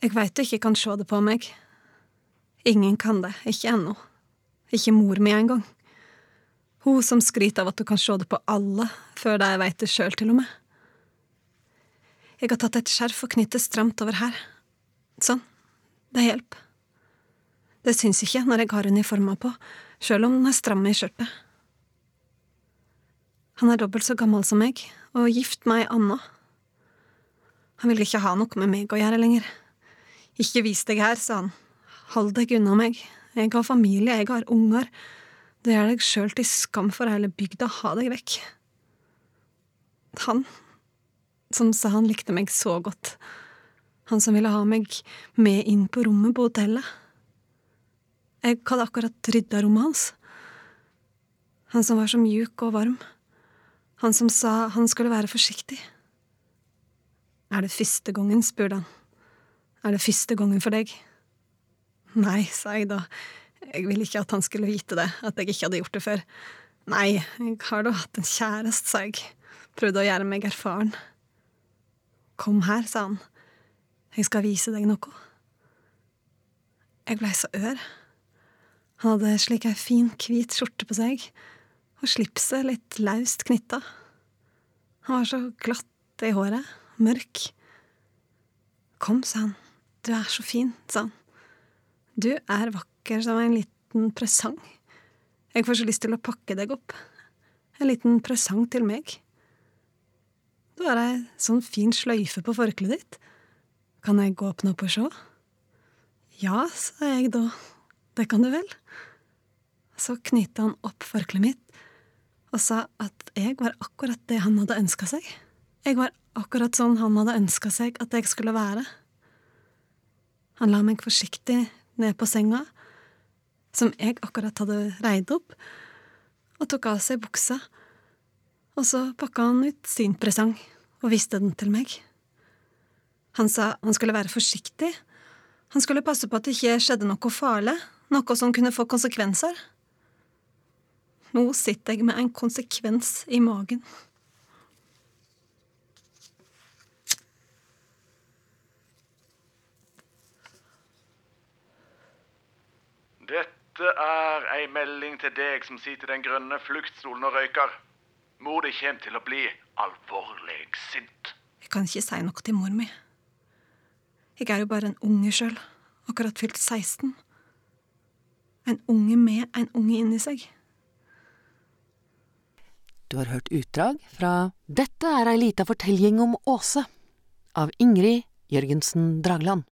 Jeg veit du ikke kan se det på meg. Ingen kan det, ikke ennå. Ikke mor mi engang. Hun som skryter av at du kan se det på alle, før de veit det sjøl, til og med. Jeg har tatt et skjerf og knyttet stramt over her. Sånn. Det hjelper. Det syns ikke når jeg har uniforma på, sjøl om den er stram i skjørtet. Han er dobbelt så gammel som meg, og gift med ei anna. Han vil ikke ha noe med meg å gjøre lenger. Ikke vis deg her, sa han. Hold deg unna meg. Jeg har familie, jeg har unger. Det gjør deg sjøl til skam for hele bygda, ha deg vekk. Han som sa han likte meg så godt. Han som ville ha meg med inn på rommet på hotellet. Jeg hadde akkurat rydda rommet hans. Han som var så mjuk og varm. Han som sa han skulle være forsiktig. Er det første gangen, spurte han. Er det første gangen for deg? Nei, sa jeg da. Jeg ville ikke at han skulle vite det, at jeg ikke hadde gjort det før. Nei, jeg har da hatt en kjæreste, sa jeg. Prøvde å gjøre meg erfaren. Kom her, sa han. Jeg skal vise deg noe. Jeg blei så ør. Han hadde slik ei fin, hvit skjorte på seg, og slipset litt laust knytta. Han var så glatt i håret, mørk. Kom, sa han, du er så fin, sa han. Du er vakker som en liten presang. Jeg får så lyst til å pakke deg opp. En liten presang til meg. Du har ei sånn fin sløyfe på forkleet ditt. Kan jeg gå opp nå på og sjå? Ja, sa jeg da, det kan du vel. Så knytte han opp forkleet mitt og sa at jeg var akkurat det han hadde ønska seg. Jeg var akkurat sånn han hadde ønska seg at jeg skulle være. Han la meg forsiktig ned på senga, som jeg akkurat hadde reid opp, og tok av seg buksa, og så pakka han ut sin presang og viste den til meg. Han sa han skulle være forsiktig, han skulle passe på at det ikke skjedde noe farlig, noe som kunne få konsekvenser. Nå sitter jeg med en konsekvens i magen. Dette er ei melding til deg som sitter i den grønne fluktstolen og røyker. Mor di kommer til å bli alvorlig sint. Jeg kan ikke si noe til mor mi. Jeg er jo bare en unge sjøl, akkurat fylt 16. En unge med en unge inni seg. Du har hørt utdrag fra Dette er ei lita fortelling om Åse av Ingrid Jørgensen Dragland.